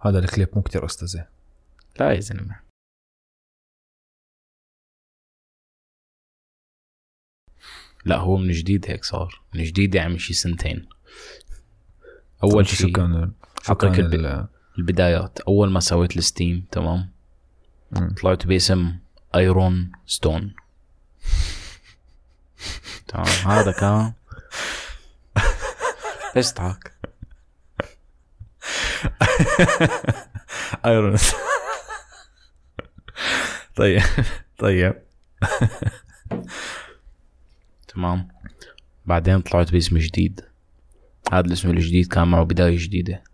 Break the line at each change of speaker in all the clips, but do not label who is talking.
هذا الكليب مو كتير استاذه
لا يا زلمة. لا هو من جديد هيك صار. من جديد يعني شي سنتين. أول
شو
شيء
كان شو كان
الب-
ال-
البدايات. أول ما سويت ال Steam تمام؟
مم.
طلعت باسم Iron Stone تمام. هذا كان ليش تضحك؟
Iron طيب طيب.
تمام. بعدين طلعت باسم جديد. هذا الاسم الجديد كان معه بداية جديدة.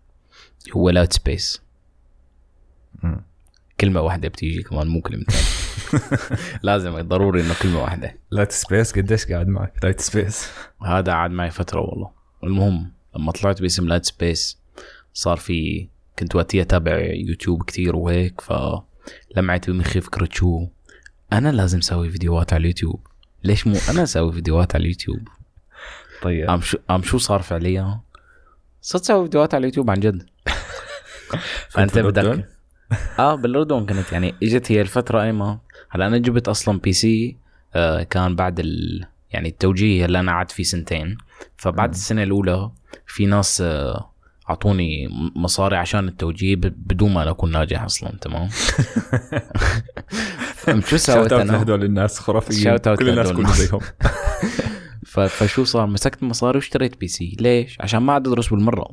هو
Lightspace.
كلمة واحدة بتيجي كمان مو كلمتين. لازم ضروري إنه كلمة واحدة.
Lightspace قديش قاعد معك؟ Lightspace
هذا قعد معي فترة والله. المهم لما طلعت باسم Lightspace صار في كنت وقتها أتابع يوتيوب كتير وهيك فلمعت بمخي فكرة شو أنا لازم أسوي فيديوهات على اليوتيوب؟ ليش مو أنا أسوي فيديوهات على اليوتيوب؟
طيب.
قام شو قام شو صار فعليا؟ صرت أسوي فيديوهات على اليوتيوب عن جد.
فأنت؟
بدك آه بالاردن كانت يعني إجت هي الفترة ايما هلأ أنا جبت أصلا PC آه كان بعد ال يعني التوجيهي اللي أنا قعدت فيه سنتين. فبعد السنة الأولى في ناس آه أعطوني مصاري عشان التوجيهي بدون ما أنا أكون ناجح أصلا تمام؟ شو سويت أنا؟
لهدول الناس خرافيين. كل الناس كلهم. زيهم.
فشو صار؟ مسكت مصاري واشتريت PC. ليش؟ عشان ما عاد أدرس بالمرة.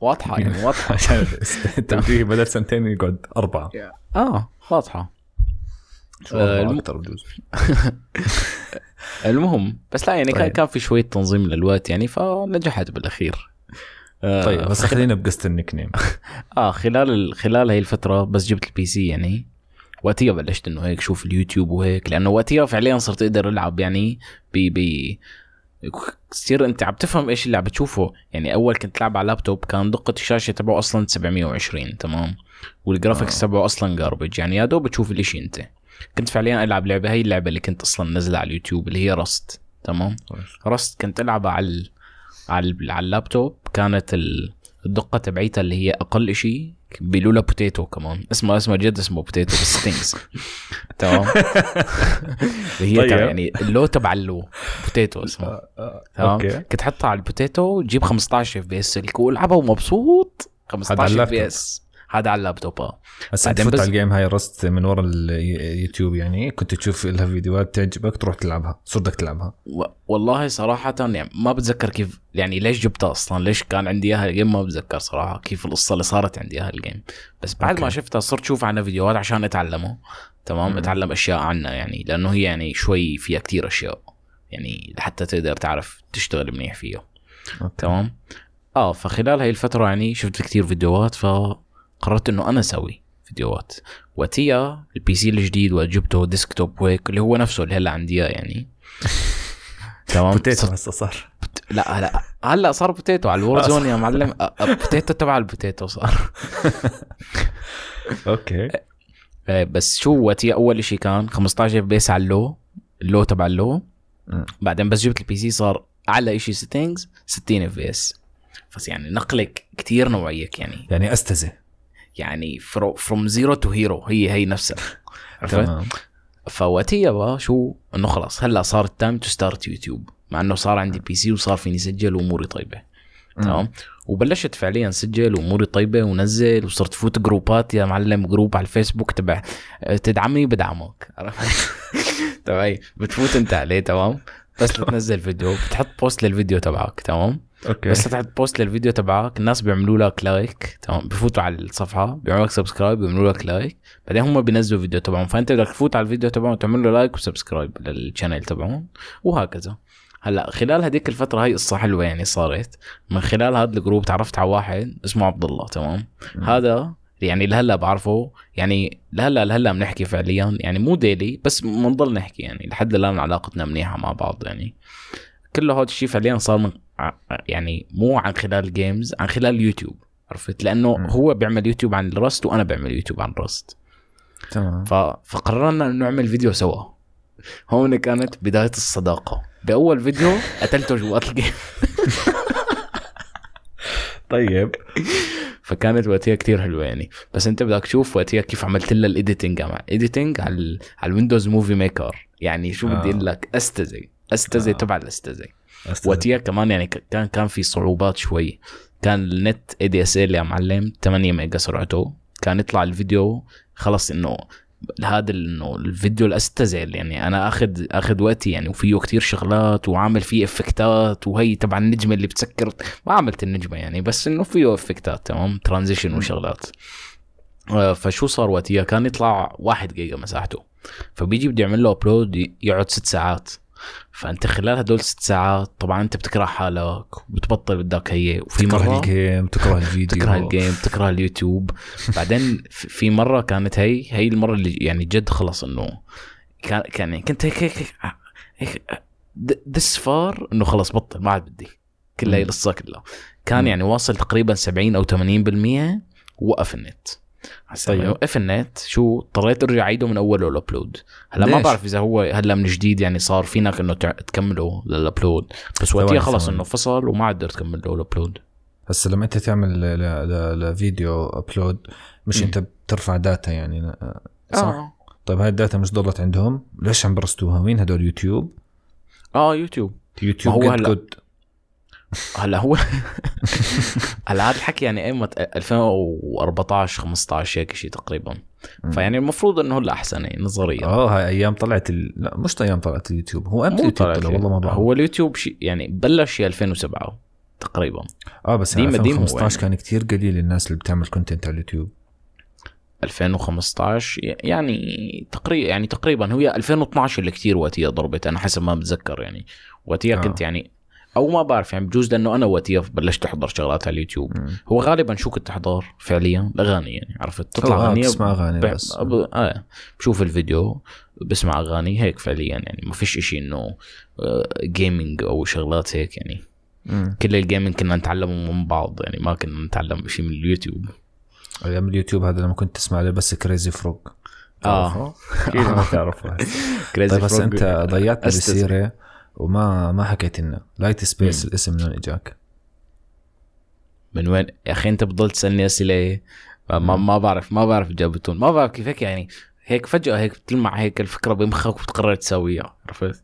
واضحة يعني واضحة.
عشان التوجيهي بدل سنتين يقعد
أربعة. آه
واضحة.
الم-
أكثر بجوز؟
المهم بس لا يعني كان
طيب.
كان في شوية تنظيم للوقت يعني فنجحت بالأخير. آه،
طيب بس خلينا بقصة ال nickname
آه خلال ال... خلال هي الفترة بس جبت ال PC يعني. وقتها بلشت إنه هيك شوف اليوتيوب وهيك لأنه وقتها فعليا صرت أقدر ألعب يعني ب ب تصير أنت عم تفهم إيش اللي عم بتشوفه. يعني أول كنت لعب على لابتوب كان دقة الشاشة تبعه أصلا 720 تمام؟ وال graphics
آه.
تبعه أصلا garbage يعني يا دوب تشوف الإشي أنت. كنت فعليا ألعب لعبة هي اللعبة اللي كنت أصلا نزلها على اليوتيوب اللي هي Rust تمام؟ Rust كنت ألعبها على على اللابتوب. كانت ال... الدقة تبعيتها اللي هي أقل شيء بيقولوا potato كمان. اسمه اسمه جد اسمه potato بال settings تمام؟ اللي هي
طيب.
يعني ال low تبع ال low potato اسمه. تمام؟
okay.
كنت حطها على ال potato وتجيب 15 FPS والعبها ومبسوط.
هذا على
15 F. PS هذا على اللابتوب.
آه.
بعدين
تفوت
بس-
على ال game هاي Rust من ورا اليوتيوب يعني كنت تشوف لها فيديوهات تعجبك تروح تلعبها صرت بدك تلعبها.
و- والله صراحة يعني ما بتذكر كيف يعني ليش جبتها أصلا؟ ليش كان عندي إياها ال game؟ ما بتذكر صراحة كيف القصة اللي صارت عندي إياها ال game. بس بعد
okay.
ما شفتها صرت أشوف عنها فيديوهات عشان أتعلمه تمام؟
مم.
أتعلم أشياء عنها يعني لأنه هي يعني شوي فيها كتير أشياء يعني لحتى تقدر تعرف تشتغل منيح فيها. تمام؟ آه فخلال هاي الفترة يعني شفت كتير فيديوهات فقررت إنه أنا أسوي فيديوهات. وقتها ال PC الجديد وجبته desktop وهيك اللي هو نفسه اللي هلأ عندي إياه يعني. تمام؟ potato
هسا صار.
لا هلأ هلأ صار potato على ال Warzone يا معلم. potato تبع ال potato صار.
okay.
إيه، بس شو وقتها أول شيء كان 15 FPS على ال low ال low تبع ال
low.
بعدين بس جبت ال PC صار أعلى شيء settings 60 FPS بس يعني نقلة كتير نوعية يعني.
يعني استزه
يعني from zero to hero هي هي نفسها.
تمام؟
بقى شو؟ إنه خلاص هلا صار ال time to start يوتيوب مع إنه صار عندي PC وصار فيني سجل وأموري طيبة. تمام؟ وبلشت فعليا سجل وأموري طيبة ونزل وصرت فوت جروبات. يا معلم group على الفيسبوك تبع تدعمني بدعمك. عرفت؟ تبعي بتفوت أنت عليه تمام؟ بس لتنزل فيديو بتحط post للفيديو تبعك تمام؟
okay.
بس تحط post للفيديو تبعك الناس بيعملوا لك like تمام؟ بفوتوا على الصفحة بيعملوا لك subscribe بيعملوا لك like بعدين هم بينزلوا فيديو تبعهم فأنت بدك تفوت على الفيديو تبعهم وتعمل له like و subscribe لل channel تبعهم وهكذا. هلأ خلال هذيك الفترة هاي قصة حلوة يعني صارت. من خلال هذا ال group تعرفت على واحد اسمه عبد الله تمام. هذا يعني لهلا بعرفه. يعني لهلا لهلا بنحكي فعليا. يعني مو daily بس بنضل نحكي يعني لحد الآن علاقتنا منيحة مع بعض يعني. كله هذا الشيء فعليا صار من يعني مو عن خلال games عن خلال اليوتيوب عرفت؟ لأنه
مم.
هو بيعمل يوتيوب عن ال Rust وأنا بعمل يوتيوب عن ال Rust.
تمام.
ف... فقررنا إنه نعمل فيديو سوا. هون كانت بداية الصداقة. بأول فيديو قتلته جوات ال game.
طيب.
فكانت وقتها كتير حلوة يعني. بس انت بدك تشوف وقتها كيف عملت لها ال editing editing على على ال Windows Movie Maker يعني شو بدي
آه.
أقول لك؟ استزي استزي
آه.
تبع الاستزي. وقتها كمان يعني كان كان في صعوبات شوي. كان النت ADSL يا معلم 8 ميجا سرعته. كان يطلع الفيديو خلص إنه هذا إنه الفيديو الاستزل يعني أنا اخذ آخذ وقتي يعني وفيه كتير شغلات وعامل فيه effectات وهي تبع النجمة اللي بتسكر ما عملت النجمة يعني بس إنه فيه effectات تمام؟ transition وشغلات. آه، فشو صار وقتها كان يطلع واحد جيجا مساحته فبيجي بدي يعمل له upload يقعد ست ساعات. فأنت خلال هدول ست ساعات طبعا أنت بتكره حالك وبتبطل بدك هي. وفي
تكره
مرة
ال game تكره الفيديو.
تكره ال game تكره اليوتيوب. بعدين في مرة كانت هي هي المرة اللي يعني جد خلص إنه كان كان يعني كنت هيك هيك هيك this far إنه خلص بطل ما عاد بدي. كل هي
مم.
القصة كلها. كان. يعني واصل تقريبا 70 أو 80% وقف النت.
طيب.
يوقف النت شو؟ اضطريت ارجع أعيده من أوله ال upload هلا ما؟ بعرف إذا هو هلا من جديد يعني صار فينك إنه تكمله لل upload بس وقتها خلص. إنه فصل وما عاد قدرت تكمل له ال upload
هسه لما أنت تعمل ل- ل- لفيديو upload مش. أنت بترفع data يعني صح؟
آه.
طيب هاي ال data مش ضلت عندهم؟ ليش عم برستوها مين هدول؟ يوتيوب؟
آه يوتيوب.
يوتيوب
ما هو هلا- هلا هو هلا هذا الحكي يعني إيمت 2014 15 هيك شيء تقريبا. فيعني المفروض إنه هلأ أحسن يعني نظريا.
آه هاي أيام طلعت ال... لا مش أيام طلعت اليوتيوب هو
إمتى
اليوتيوب
طلع
طلع والله ما بعرف.
هو اليوتيوب شيء يعني بلش شيء 2007 تقريبا.
آه بس يعني
ديما- ديما هو
2015
يعني.
كان كتير قليل الناس اللي بتعمل content على اليوتيوب.
2015 يعني تقريبا يعني تقريبا هي 2012 اللي كثير وقتها ضربت أنا حسب ما بتذكر يعني. وقتها
آه.
كنت يعني أو ما بعرف يعني بجوز لأنه أنا وقتها بلشت أحضر شغلات على اليوتيوب.
مم.
هو غالبا شو كنت أحضر فعليا؟ الأغاني يعني عرفت؟ تطلع
آه،
أغنية
بتسمع أغاني
ب-
بس.
ب... آه بشوف الفيديو بسمع أغاني هيك فعليا يعني. ما فيش إشي إنه gaming أو شغلات هيك يعني.
مم.
كل ال gaming كنا نتعلمه من بعض يعني ما كنا نتعلم شيء من اليوتيوب.
أيام اليوتيوب هذا لما كنت تسمع له بس Crazy Frog
آه.
أكيد ما تعرفه.
Crazy
طيب بس
Frog.
أنت ضيعتنا
أستاذ.
بالسيرة. وما ما حكيت لنا Light Space الاسم من وين إجاك؟
من وين؟ يا أخي أنت بتضل تسألني أسئلة ما, ما, ما بعرف ما بعرف اجابتهم ما بعرف كيف هيك يعني هيك فجأة هيك بتلمع هيك الفكرة بمخك وبتقرر تسويها عرفت؟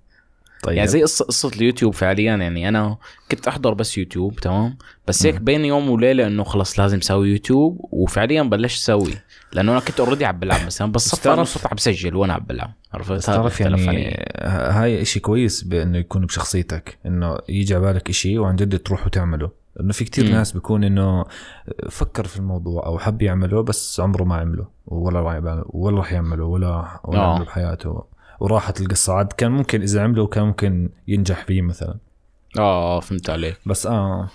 طيب.
يعني زي قصه قصه اليوتيوب فعليا يعني أنا كنت أحضر بس يوتيوب تمام؟ بس هيك. بين يوم وليلة إنه خلص لازم أسوي يوتيوب وفعليا بلشت أسوي. لأنه أنا كنت already عم بلعب مثلا بس انه
تعرف-
صرت عم بسجل وأنا عم بلعب عرفت؟
تعرف يعني. ه- هاي إشي كويس بأنه يكون بشخصيتك إنه يجي على بالك إشي وعن جد تروح وتعمله. لأنه في كتير
مم.
ناس بيكون إنه فكر في الموضوع أو حب يعمله بس عمره ما عمله ولا راح ولا راح يعمله ولا ولا
آه.
عمله بحياته وراحت القصة عاد كان ممكن إذا عمله كان ممكن ينجح فيه مثلا.
آه فهمت عليك.
بس آه.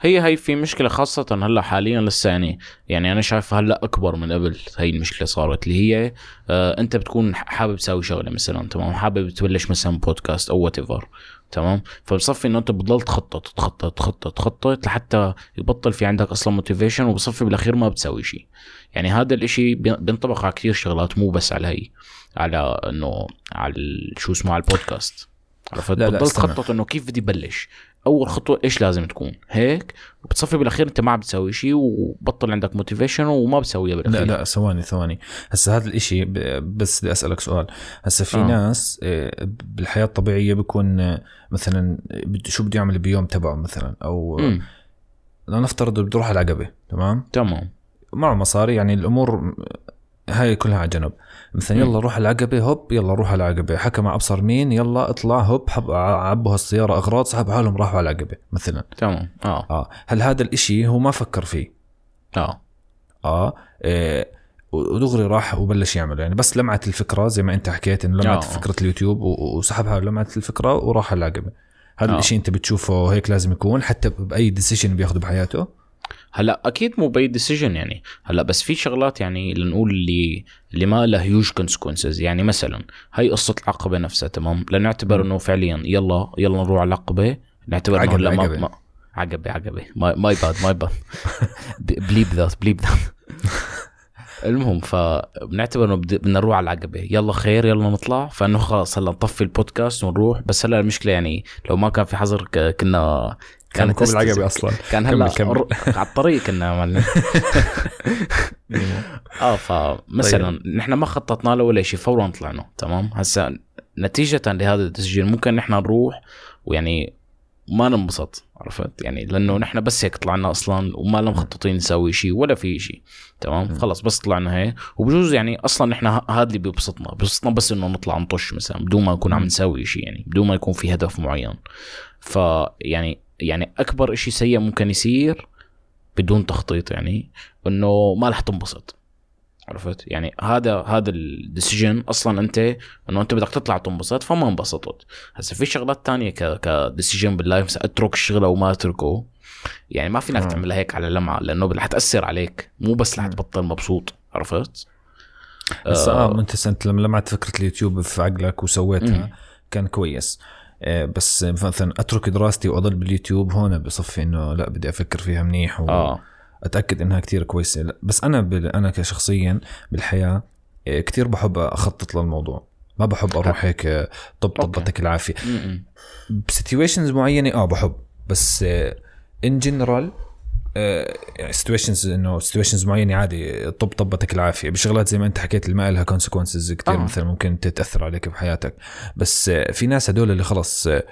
هي هي في مشكلة خاصة هلأ حاليا لسه يعني يعني أنا شايف هلأ أكبر من قبل هي المشكلة صارت اللي هي آه أنت بتكون حابب تسوي شغلة مثلا تمام؟ حابب تبلش مثلا بودكاست أو whatever تمام؟ فبصفي إنه أنت بتضل تخطط تخطط تخطط تخطط لحتى يبطل في عندك أصلا motivation وبصفي بالأخير ما بتسوي شيء يعني هذا الإشي بي- بينطبق على كثير شغلات مو بس على هي على إنه على شو اسمه على البودكاست عرفت بتضل. تخطط إنه كيف بدي بلش. أول خطوة إيش لازم تكون؟ هيك؟ وبتصفي بالأخير أنت ما عم بتسوي شيء وبطل عندك motivation وما بتسويها
لا
بالأخير.
لا ثواني ثواني. هسا هذا الإشي بس بدي أسألك سؤال. هسا في
آه.
ناس آه، بالحياة الطبيعية بيكون آه، مثلا شو بده يعمل بيوم تبعه مثلا؟
أو
لنفترض بده يروح على العقبة تمام؟
تمام.
معه مصاري يعني الأمور هاي كلها على جنب. مثلا. يلا روح العقبه هوب يلا روح على العقبه حكى مع أبصر مين يلا اطلع هوب حب عبوا هالسيارة أغراض صاحب حالهم راحوا على العقبه مثلا.
تمام. آه.
آه. هل هذا الإشي هو ما فكر فيه؟
آه.
آه. إيه، ودغري راح وبلش يعمل يعني بس لمعت الفكرة زي ما أنت حكيت إنه لمعت
آه.
فكرة اليوتيوب و- وسحب حاله لمعت الفكرة وراح على العقبه هذا
آه.
الإشي أنت بتشوفه هيك لازم يكون حتى بأي decision بياخده بحياته.
هلا أكيد مو بأي decision يعني. هلا بس في شغلات يعني لنقول اللي اللي ما لها huge consequences يعني مثلا هاي قصة العقبة نفسها تمام؟ لنعتبر إنه فعليا يلا يلا نروح على العقبة. نعتبر
إنه
هلا ما. ما- عقبة عقبة. ماي باد ماي باد بليب ذات بليب ذات المهم فبنعتبر إنه بد- بدنا نروح على العقبة. يلا خير يلا نطلع. فإنه خلاص هلا نطفي البودكاست ونروح. بس هلا المشكلة يعني لو ما كان في حظر كنا
كان العقبه
تستزك.
أصلا.
كان هلا
كمل.
على الطريق كنا عملنا آه فمثلا
طيب.
نحن ما خططنا له ولا شيء فورا طلعنا تمام؟ هسا نتيجة لهذا التسجيل ممكن نحن نروح ويعني ما ننبسط عرفت؟ يعني لأنه نحن بس هيك طلعنا أصلا وما لنا مخططين نسوي شيء ولا في شيء تمام؟ خلص بس طلعنا هيك. وبجوز يعني أصلا نحن هذا اللي بيبسطنا بيبسطنا بس إنه نطلع نطش مثلا بدون ما نكون عم نسوي شيء يعني بدون ما يكون في هدف معين. فيعني يعني أكبر شيء سيء ممكن يصير بدون تخطيط يعني إنه ما رح تنبسط. عرفت؟ يعني هذا هذا ال decision أصلا أنت إنه أنت بدك تطلع تنبسط فما انبسطت. هسه في شغلات تانية ك ك decision بال life مثلا أترك الشغل أو ما أتركه. يعني ما فينك
آه.
تعملها هيك على لمعة لأنه رح تأثر عليك. مو بس رح تبطل مبسوط. عرفت؟
بس آه أنت انت لما لمعت فكرة اليوتيوب في عقلك وسويتها. كان كويس. آه، بس مثلا أترك دراستي وأضل باليوتيوب هون بصفي إنه لا بدي أفكر فيها منيح و...
آه.
أتأكد إنها كتير كويسة. لا، بس أنا بال... أنا كشخصيا بالحياة آه، كتير بحب أخطط للموضوع. ما بحب أروح هيك آه، طب
okay.
طبتك العافية.
ب
situations معينة آه بحب. بس in general situations إنه situations معينة عادي طب طبتك العافية. بشغلات زي ما أنت حكيت اللي ما لها consequences كثير
آه.
آه. مثلا ممكن تتأثر عليك بحياتك. بس آه، في ناس هدول اللي خلص آه،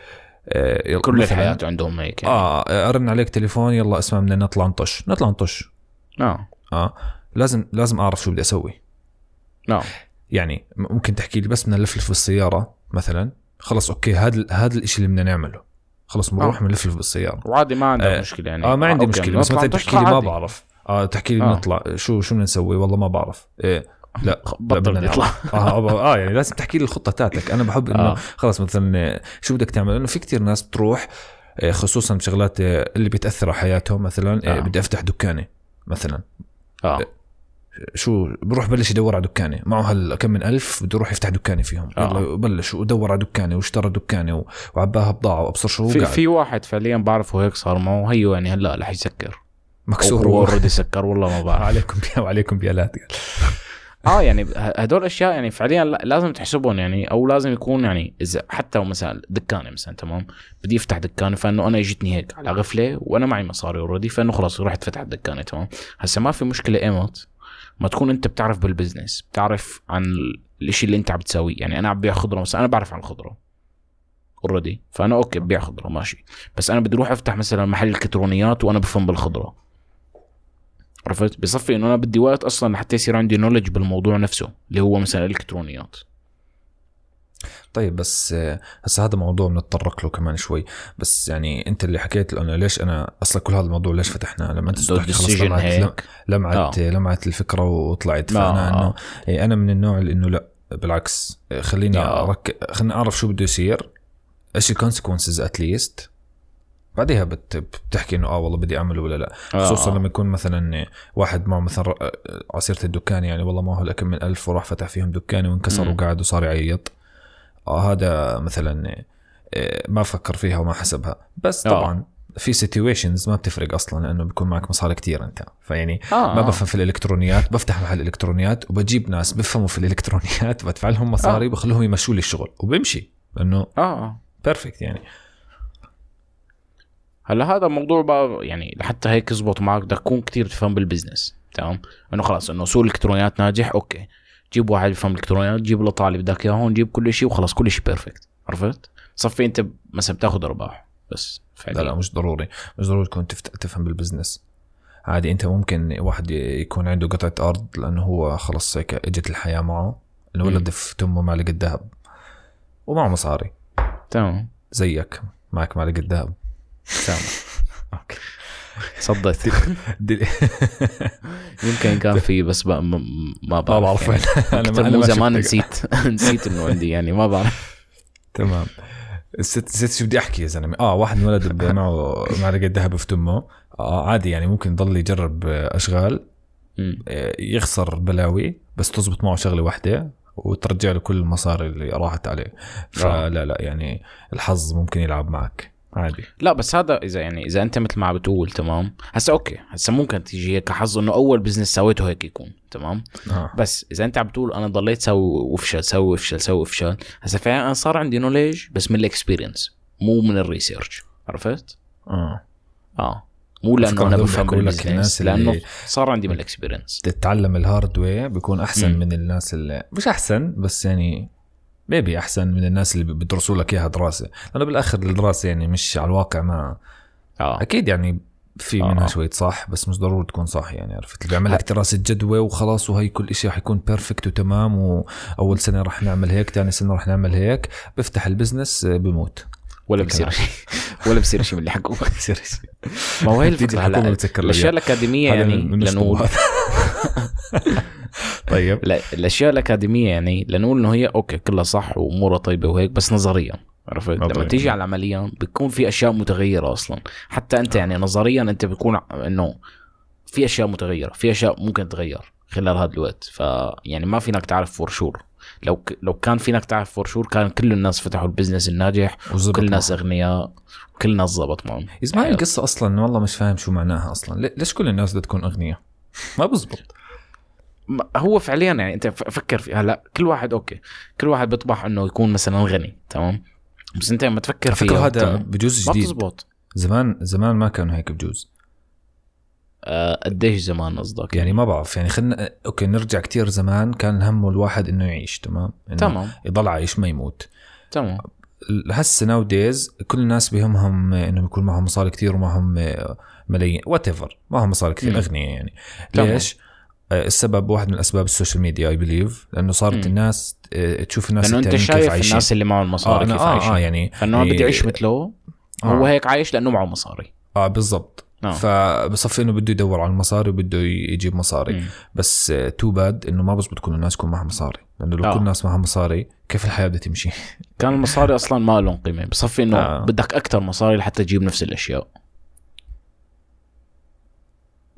آه،
كل الحياة عندهم هيك يعني.
آه أرن عليك تليفون يلا اسمع بدنا نطلع نطش. نطلع نطش.
آه.
آه. لازم لازم أعرف شو بدي أسوي.
آه.
يعني ممكن تحكي لي بس بدنا نلفلف بالسيارة مثلا. خلص okay هذا هذا الشيء اللي بدنا نعمله. خلص بنروح
آه.
بنلفلف بالسياره
وعادي ما عندك
آه.
مشكلة يعني
آه ما عندي
okay،
مشكلة بس مثلا تحكي لي ما. بعرف آه تحكي لي
آه.
نطلع شو شو بدنا نسوي والله ما بعرف إيه لا
بطل يطلع
نعرف. آه آه يعني لازم تحكي لي الخطة تاعتك أنا بحب إنه
آه.
آه. خلص مثلا آه، شو بدك تعمل لأنه في كتير ناس بتروح آه، خصوصا بشغلات آه، اللي بيتاثر على حياتهم مثلا آه.
آه.
بدي أفتح دكانه مثلا
آه
شو بروح بلش يدور على دكانه معه هال كم من ألف بده يروح يفتح دكانه فيهم.
آه.
يلا بلش ودور على دكانه واشترى دكانه و- وعباها بضاعة وأبصر شو
في,
قاعد.
في واحد فعليا بعرفه هيك صار معه هيو يعني هلأ رح يسكر.
مكسور
هو اوريدي سكر والله ما بعرف.
عليكم بيا وعليكم بيالات
آه يعني هدول أشياء يعني فعليا لا- لازم تحسبهم يعني أو لازم يكون يعني إذا حتى مثلا دكانه مثلا تمام؟ بدي أفتح دكانه فإنه أنا اجتني هيك على غفلة وأنا معي مصاري already فإنه خلاص رحت فتحت دكانه تمام؟ هسه ما في مشكلة إيمت؟ ما تكون انت بتعرف بال business بتعرف عن ال- الإشي اللي انت عم بتسويه يعني أنا عم ببيع خضرة مثلا أنا بعرف عن الخضره already فأنا okay ببيع خضرة ماشي. بس أنا بدي أروح أفتح مثلا محل الكترونيات وأنا بفهم بالخضرة. عرفت؟ بصفي إنه أنا بدي وقت أصلا لحتى يصير عندي knowledge بالموضوع نفسه اللي هو مثلا الإلكترونيات.
طيب بس آه، هسه هذا موضوع بنتطرق له كمان شوي بس يعني انت اللي حكيت انه ليش أنا أصلا كل هذا الموضوع ليش فتحنا لما
أنت
تحكي خلص لمعت
هيك
لمعت
آه.
لمعت الفكرة وطلعت
آه،
فانا
آه.
انه إيه، أنا من النوع اللي إنه لا بالعكس آه، خليني
آه.
أرك... خليني أعرف شو بده يصير إيش ال consequences at least بعدها بت... بتحكي إنه آه والله بدي أعمله ولا لا خصوصا
آه.
لما يكون مثلا واحد معه مثلا عصيرة الدكان يعني والله ما هو لكم من ألف وراح فتح فيهم دكانه وانكسر. وقعد وصار يعيط آه هذا مثلا آه، ما فكر فيها وما حسبها بس
آه.
طبعا في situations ما بتفرق أصلا لأنه بيكون معك مصاري كتير أنت فيعني
آه
ما. بفهم في الإلكترونيات بفتح محل إلكترونيات وبجيب ناس بفهموا في الإلكترونيات بدفع لهم مصاري
آه.
بخليهم يمشوا لي الشغل وبمشي
لأنه آه
perfect يعني
هلا هذا موضوع بقى يعني لحتى هيك يزبط معك بدك تكون كتير تفهم بال business تمام إنه خلاص إنه سوق الإلكترونيات ناجح okay جيب واحد يفهم الالكترونيات جيب القطع اللي بدك اياه هون جيب كل شيء وخلاص كل شيء perfect عرفت؟ صفي انت مثلا بتاخذ ارباح بس
لا لا
فعليا.
مش ضروري. مش ضروري تكون تفت- تفهم بال business عادي انت ممكن واحد يكون عنده قطعة أرض لأنه هو خلص هيك إجت الحياة معه الولد في تمه معلقه ذهب ومعه مصاري.
تمام.
زيك معك معلقه ذهب
تمام.
okay.
صدت يمكن كان في بس ما
ما
بعرف
بعرف.
يعني. أنا
ما
مو
ما
زمان. نسيت نسيت إنه عندي يعني ما بعرف.
تمام. ست ست شو بدي أحكي يا زلمة؟ آه واحد انولد معه معلقه ذهب في تمه آه عادي يعني ممكن يضل يجرب آه،
أشغال.
آه، يخسر بلاوي بس تزبط معه شغلة واحدة وترجع له كل المصاري اللي راحت عليه. فلا لا يعني الحظ ممكن يلعب معك. عادي
لا بس هذا إذا يعني إذا أنت مثل ما عم بتقول تمام هسا okay هسا ممكن تيجي هيك حظ إنه أول business سويته هيك يكون تمام
آه.
بس إذا أنت عم بتقول أنا ضليت سوي وافشل سوي وافشل سوي وافشل هسا فعلا أنا صار عندي knowledge بس من ال experience مو من ال research عرفت؟
آه
آه مو لأنه
أنا
بفهم
بال business
لأنه صار عندي من ال experience
تتعلم ال hard way بيكون أحسن
مم.
من الناس اللي مش أحسن بس يعني بيبقى أحسن من الناس اللي بدرسوا لك إياها دراسة. لأنه بالآخر الدراسة يعني مش على الواقع ما
آه.
أكيد يعني في
آه.
منها شوية صح بس مش ضروري تكون صح يعني عرفت؟ اللي بيعمل لك دراسة جدوى وخلاص وهي كل شيء حيكون perfect وتمام وأول سنة رح نعمل هيك ثاني سنة رح نعمل هيك بفتح ال business آه، بموت.
ولا بصير شيء. ولا بصير شيء من اللي حكوه.
بصير
ما هو هي
الفكرة
الأشياء.
الأكاديمية
يعني
أسلوبها. طيب.
لا الأشياء الأكاديمية يعني لنقول إنه هي أوكي كلها صح وامورها طيبة وهيك بس نظريا عرفت؟ لما. تيجي على العملية بتكون في أشياء متغيرة أصلا. حتى أنت يعني نظريا أنت بيكون ع- إنه في أشياء متغيرة في أشياء ممكن تتغير خلال هذا الوقت. فيعني ما فينك تعرف for sure لو ك... لو كان فينك تعرف for sure كان كل الناس فتحوا ال business الناجح
وزبط
كل الناس. أغنياء وكل الناس زبط معهم.
اسمع القصة أصلا إنه والله مش فاهم شو معناها ليه- ليش كل الناس بدها تكون أغنياء؟ ما بزبط.
هو فعليا يعني أنت فكر في هلا كل واحد okay. كل واحد بيطمح إنه يكون مثلا غني تمام؟ بس أنت لما تفكر فيها
هذا بجوز
ما
جديد.
بتزبط.
زمان زمان ما كانوا هيك بجوز.
آه، قديش زمان قصدك؟
يعني ما بعرف. يعني خلينا okay نرجع كتير زمان كان همه الواحد إنه يعيش تمام؟ إنه
تمام.
يضل عايش ما يموت.
تمام.
هسه nowadays كل الناس بهمهم انهم يكون معهم مصاري كتير ومعهم ملايين. whatever معهم مصاري كتير
مم.
أغنياء يعني.
تمام.
ليش؟ آه، السبب واحد من أسباب ال social media I believe لأنه صارت
مم.
الناس آه، تشوف الناس لأنه أنت
شايف الناس اللي معهم مصاري
أنا
كيف
آه
عايشين
آه يعني
فإنه أنا بدي
يعني-
اعيش مثله هو هيك عايش لأنه معه مصاري
آه بالضبط
آه.
فبصفي إنه بده يدور على المصاري وبده يجيب مصاري
مم.
بس too bad إنه ما بزبط كل الناس يكون معها مصاري لأنه لو
آه.
كل الناس معها مصاري كيف الحياة بدها تمشي
كان المصاري أصلا ما لهم قيمة بصفي إنه
آه.
بدك أكثر مصاري لحتى تجيب نفس الأشياء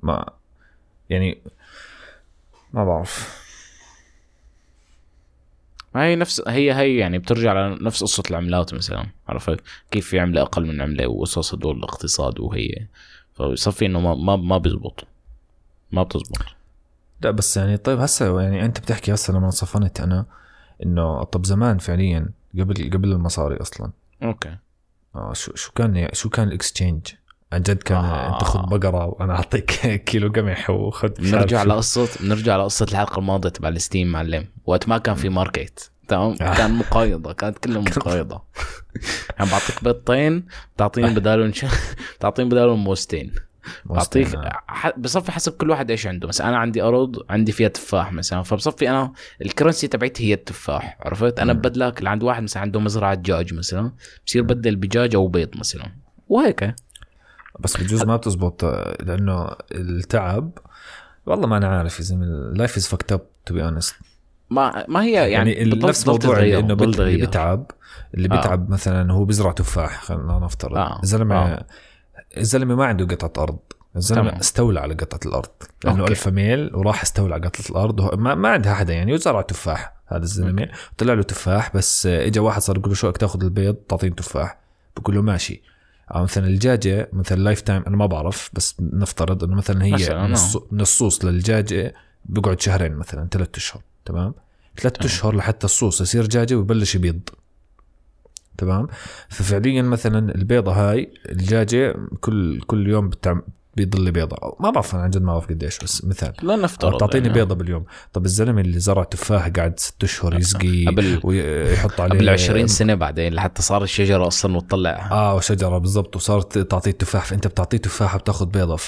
ما يعني ما بعرف.
ما هي نفس هي هي يعني بترجع لنفس قصة العملات مثلا عرفت؟ كيف في عملة أقل من عملة وقصص هدول الاقتصاد وهي. فبصفي إنه ما ما ما بيزبط. ما بتزبط.
لا بس يعني طيب هسه يعني أنت بتحكي هسه لما صفنت أنا إنه طب زمان فعليا قبل قبل المصاري أصلا.
أوكي.
آه شو شو كان شو كان ال exchange؟ عن جد كان
آه.
آه. أنت خذ بقرة وأنا أعطيك كيلو قمح وخذ شو.
لقصه بنرجع لقصة الحلقة الماضية تبع ال steam معلم وقت ما كان في market. تمام؟
آه.
كان مقايضة. كانت كلها مقايضة. يعني بعطيك بيضتين بتعطيني بدالهم ش... بتعطيني بدالهم موستين. بعطيك
آه.
بصفي حسب كل واحد إيش عنده. مثلا أنا عندي أرض عندي فيها تفاح مثلا. فبصفي أنا ال currency تبعتي هي التفاح. عرفت؟
أنا.
ببدلك اللي عند واحد مثلا عنده مزرعة دجاج مثلا. بصير بدل بدجاج أو بيض مثلا. وهيك.
بس بجوز ما بتزبط آه، لأنه التعب والله ما أنا عارف يا زلمة ال life is fucked up to be honest
ما ما هي يعني,
يعني, نفس موضوع إنه اللي. بيتعب اللي
آه.
بيتعب مثلا هو بيزرع تفاح خلينا نفترض
آه.
الزلمه
آه.
الزلمة ما عنده قطعه أرض
الزلمة.
استولى على قطعه الأرض لأنه
okay.
alpha male وراح استولى على قطعه الأرض ما, ما عندها حدا يعني وزرع تفاح هذا الزلمة طلع له تفاح بس آه، اجى واحد صار يقول له شو بدك تاخذ البيض تعطيني تفاح بقول له ماشي أو مثلا الدجاجه مثلا lifetime أنا ما بعرف بس نفترض إنه مثلا هي
آه.
الصوص للدجاجه بقعد شهرين مثلا ثلاثة أشهر تمام ثلاث. أشهر لحتى الصوص يصير دجاجه ويبلش يبيض تمام ففعليا مثلا البيضة هاي الدجاجه كل كل يوم بتعم بيضل بيضة. ما بعرف أنا عن جد ما بعرف قديش بس مثال.
لا نفترض
تعطيني
يعني.
بيضة باليوم. طب الزلمة اللي زرع تفاح قاعد ست أشهر يسقي
قبل-
ويحط عليه
قبل 20 سنة بعدين لحتى صار الشجرة أصلا وتطلع.
آه وشجرة بالضبط. وصارت تعطيه تفاح. فأنت بتعطيه تفاحه بتاخذ بيضة.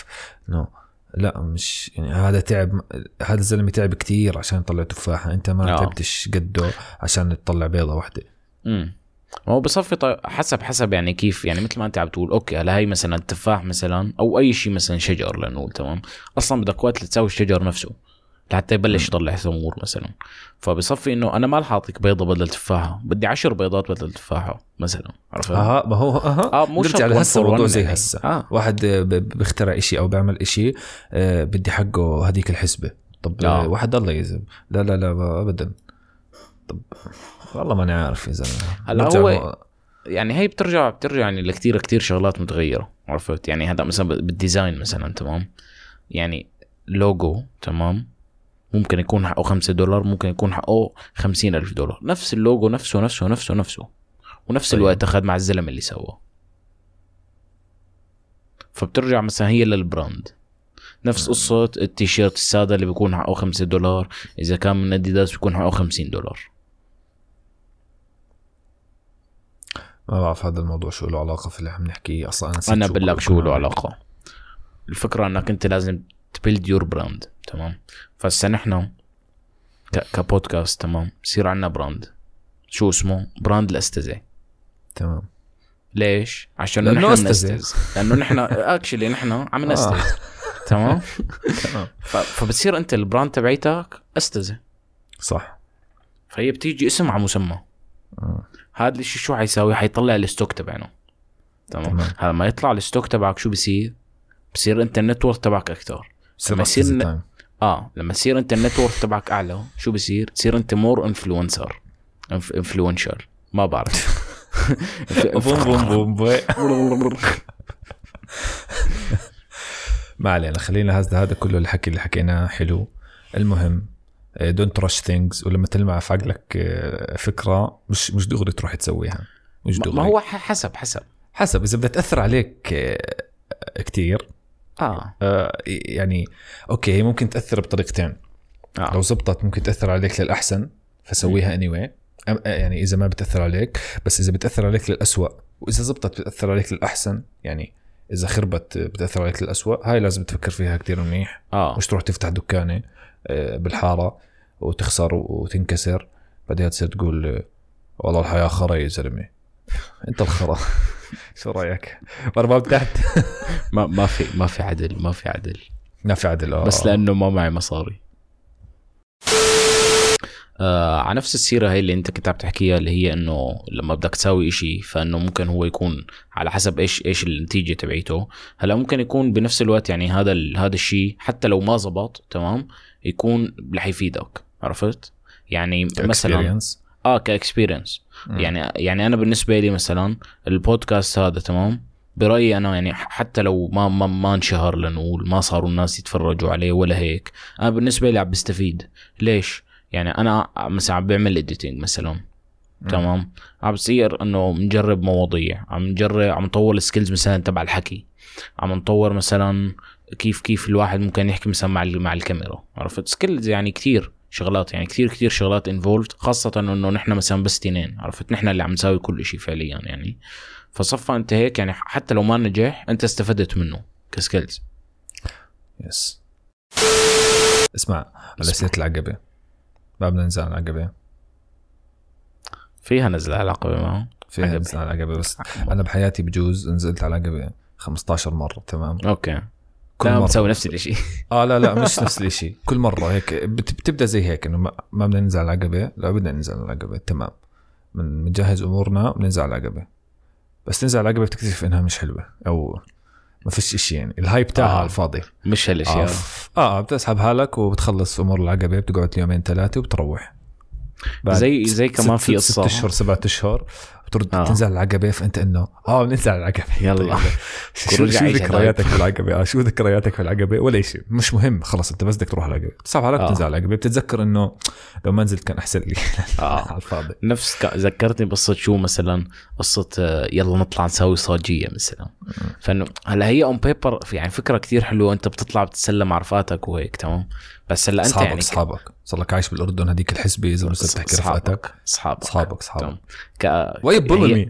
no. لا مش يعني هذا تعب هذا الزلمة تعب كتير عشان يطلع تفاحه أنت ما
آه.
تعبتش قده عشان تطلع بيضة واحدة.
امم ما هو بصفي طيب حسب حسب يعني كيف يعني مثل ما أنت عم تقول okay هلا هي مثلا التفاح مثلا أو أي شيء مثلا شجر لنقول تمام؟ أصلا بدك وقت لتساوي الشجر نفسه لحتى يبلش يطلع ثمور مثلا. فبصفي إنه أنا ما رح أعطيك بيضة بدل تفاحة بدي عشر بيضات بدل تفاحة مثلا عرفت؟
أها ما هو أها.
آه مو شرط one
لهسه
for
موضوع
one
زي
يعني.
هسه.
آه.
واحد بيخترع إشي أو بيعمل إشي آه، بدي حقه هذيك الحسبة. طب
آه.
آه. واحد الله يزم لا لا لا ابدا. طب. والله ماني عارف يا زلمه
هلا هو- يعني هي بترجع بترجع يعني لكتير كتير شغلات متغيرة عرفت؟ يعني هذا مثلا بالديزاين مثلا تمام؟ يعني لوجو تمام؟ ممكن يكون حقه خمسة دولار ممكن يكون حقه خمسين ألف دولار. نفس اللوجو نفسه نفسه نفسه نفسه. ونفس
طيب.
الوقت أخذ مع الزلمة اللي سواه. فبترجع مثلا هي لل brand. نفس قصة التيشيرت السادة اللي بيكون حقه 5 دولار إذا كان من أديداس بيكون حقه 50 دولار.
ما بعرف هذا الموضوع شو له علاقة في اللي عم نحكيه أصلا أنا
أنا بقول لك شو له. علاقة. الفكرة إنك أنت لازم ت build your brand تمام؟ فهسا نحن كبودكاست تمام؟ بصير عنا brand شو اسمه؟ brand الأستزة
تمام.
ليش؟ عشان نحن
أستزة.
بنستز لأنه نحن actually نحن عم نستز تمام؟ فبتصير أنت ال brand تبعيتك أستزة
صح.
فهي بتيجي اسم على مسمى.
آه.
هذا الشيء شو حيساوي؟ حيطلع ال stock تبعنا. تمام. هذا ما يطلع ال stock تبعك شو بصير بصير أنت ال network تبعك
أكثر.
لما يصير. آه لما تصير أنت ال network تبعك أعلى شو بصير تصير أنت more influencer influencher ما بعرف.
boom boom boom boom. ما علينا خلينا هذا هذا كله الحكي اللي حكيناه حلو. المهم don't rush things ولما تلمع في عقلك آه، فكرة مش مش دغري تروح تسويها. مش دغري
ما هو حسب حسب.
حسب إذا بدها تأثر عليك آه، كتير.
آه.
آه، يعني أوكي هي ممكن تأثر بطريقتين. لو
آه
زبطت ممكن تأثر عليك للأحسن فسويها اني anyway. يعني إذا ما بتأثر عليك بس إذا بتأثر عليك للأسوأ وإذا زبطت بتأثر عليك للأحسن. يعني إذا خربت بتأثر عليك للأسوأ هاي لازم تفكر فيها كتير منيح.
آه.
مش تروح تفتح دكانة آه، بالحارة. وتخسر وتنكسر بعدها تصير تقول والله الحياة خرا يا زلمة. أنت الخرا. شو رأيك؟ ضربة تحت
ما ما في ما في عدل ما في عدل.
ما في عدل آه.
بس لأنه ما معي مصاري. آه على نفس السيرة هي اللي أنت كنت عم تحكيها اللي هي إنه لما بدك تساوي إشي فإنه ممكن هو يكون على حسب إيش إيش النتيجة تبعيته. هلأ ممكن يكون بنفس الوقت يعني هذا هذا الشيء حتى لو ما زبط تمام؟ يكون رح يفيدك. عرفت؟ يعني مثلا. آه ك
experience.
يعني يعني أنا بالنسبة لي مثلا البودكاست هذا تمام؟ برأيي أنا يعني حتى لو ما ما, ما انشهر لنقول ما صاروا الناس يتفرجوا عليه ولا هيك أنا بالنسبة لي عم بستفيد. ليش؟ يعني أنا مثلا عم بعمل editing مثلا تمام؟ عم بصير إنه بنجرب مواضيع عم نجرب عم نطور ال skills مثلا تبع الحكي. عم نطور مثلا كيف كيف الواحد ممكن يحكي مثلا مع مع الكاميرا عرفت؟ skills يعني كتير. شغلات يعني كتير كتير شغلات involved خاصة إنه نحن مثلا بس تنين عرفت؟ نحن اللي عم نساوي كل شيء فعليا يعني. فصفى أنت هيك يعني حتى لو ما نجح أنت استفدت منه ك
skills yes اسمع على سيرة العقبة. ما بدنا ننزل على العقبة.
فيها نزل علاقة معه
فيها
عقبة.
ننزل على العقبة بس أنا بحياتي بجوز نزلت على العقبة 15 مرة تمام؟
okay.
كل
لا
مرة.
بتسوي نفس الشيء
آه لا لا مش نفس الشيء كل مرة هيك. بت- بتبدأ زي هيك إنه ما بدنا ننزل على العقبة. لا بدنا ننزل على العقبة. تمام. من بنجهز أمورنا بننزل على العقبة. بس تنزل على العقبة بتكتشف إنها مش حلوة أو ما فيش شيء يعني. الهاي بتاعها
آه.
الفاضي.
مش هالاشياء
آه. آه بتسحب حالك وبتخلص أمور العقبة. بتقعد يومين ثلاثة وبتروح.
زي زي
ست-
كمان
ست-
في
ست
قصة.
أشهر سبعة أشهر. بترد
آه.
آه. تنزل على العقبة فأنت إنه آه بننزل على العقبة
يلا.
طيب. شو, ذكرياتك في العقبة آه شو ذكرياتك في العقبة ولا شيء مش مهم خلص أنت بس بدك تروح على العقبة بتسحب حالك
آه.
بتنزل على العقبة بتتذكر إنه لو ما نزلت كان أحسن لي
آه.
على الفاضي
نفس. ذكرتني بقصة شو مثلا قصة آه، يلا نطلع نسوي صاجية مثلا فإنه هلأ هي on paper يعني فكرة كتير حلوة انت بتطلع بتتسلى مع رفقاتك وهيك تمام بس هلا انت
أصحابك
يعني
أصحابك. صار لك عايش بالأردن هذيك الحسبة إذا بس بتحكي رفقاتك. أصحابك. أصحابك
أصحابك. ك...
وي
هي-
بولمي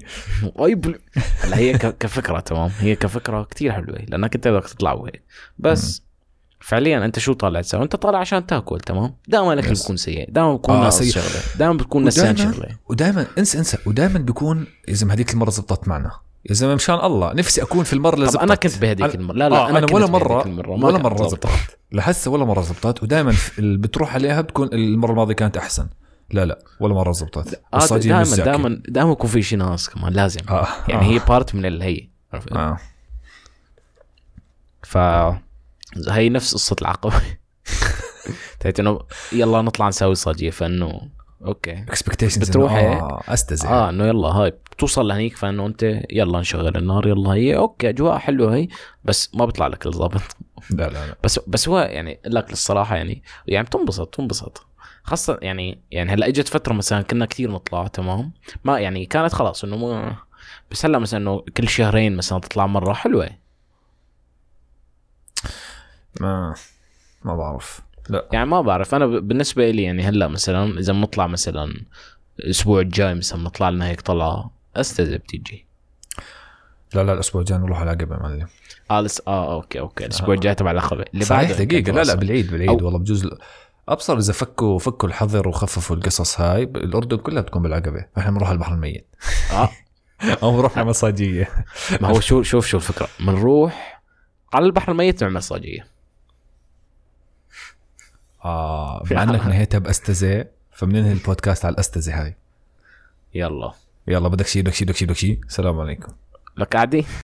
بل... هلا هي ك... كفكرة تمام. هي كفكرة كتير حلوة لأنك أنت بدك تطلع وهيك بس فعليا أنت شو طالع تسوي؟ أنت طالع عشان تأكل تمام؟ دائما الاكل. بيكون سيء، دائما بيكون
آه،
ناقص. شغلة، دائما بتكون نسيان شغلة.
ودائما انسى انسى. ودائما بيكون يا زلمه هذيك المرة زبطت معنا. يا زلمة مشان الله نفسي أكون في المرة اللي زبطت
أنا كنت بهديك
أنا-
المرة لا لا
آه أنا,
كنت
ولا مره
المرة.
ولا
مرة.
زبطت لهسه ولا مرة زبطت ودائما اللي بتروح عليها بتكون المرة الماضية كانت أحسن لا لا ولا مرة زبطت
آه دائما. دائما دائما يكون في شي ناقص كمان لازم
آه.
يعني
آه.
هي part من الهي؟
آه.
ف هي نفس قصة العقبه تحت إنه يلا نطلع نسوي صاجية فإنه okay
expectations
بتروح؟
آه استزع
آه إنه يلا هاي بتوصل لهنيك فإنه أنت يلا نشغل النار يلا هي أوكي أجواء حلوة هي بس ما بيطلع لك الضابط.
لا لا لا.
بس بس هو يعني لك للصراحة يعني يعني بتنبسط بتنبسط. خاصة يعني يعني هلأ إجت فترة مثلا كنا كثير نطلع تمام؟ ما يعني كانت خلاص إنه مو بس هلأ مثلا إنه كل شهرين مثلا تطلع مرة حلوة.
ما ما بعرف. لا.
يعني ما بعرف. أنا ب- بالنسبة لي يعني هلأ مثلا إذا بنطلع مثلا الأسبوع الجاي مثلا بنطلع لنا هيك طلعة أستاذ بتيجي.
لا لا الأسبوع الجاي نروح على العقبه معلم.
آه لس... آه okay okay الأسبوع الجاي تبع العقبه اللي
صحيح دقيقة. لا لا. بالعيد بالعيد والله بجوز. أبصر إذا فكوا فكوا الحظر وخففوا القصص هاي الأردن كلها بتكون بالعقبه فاحنا بنروح على البحر الميت.
آه.
أو بنروح على مساجية.
ما هو شو شوف شو الفكرة. بنروح على البحر الميت نعمل صاجيه
آه مع انك نهيتها باستزه فبننهي البودكاست على الاستزه هاي.
يلا.
يلا بدك شيء بدك شيء بدك شيء السلام عليكم.
لك عادي.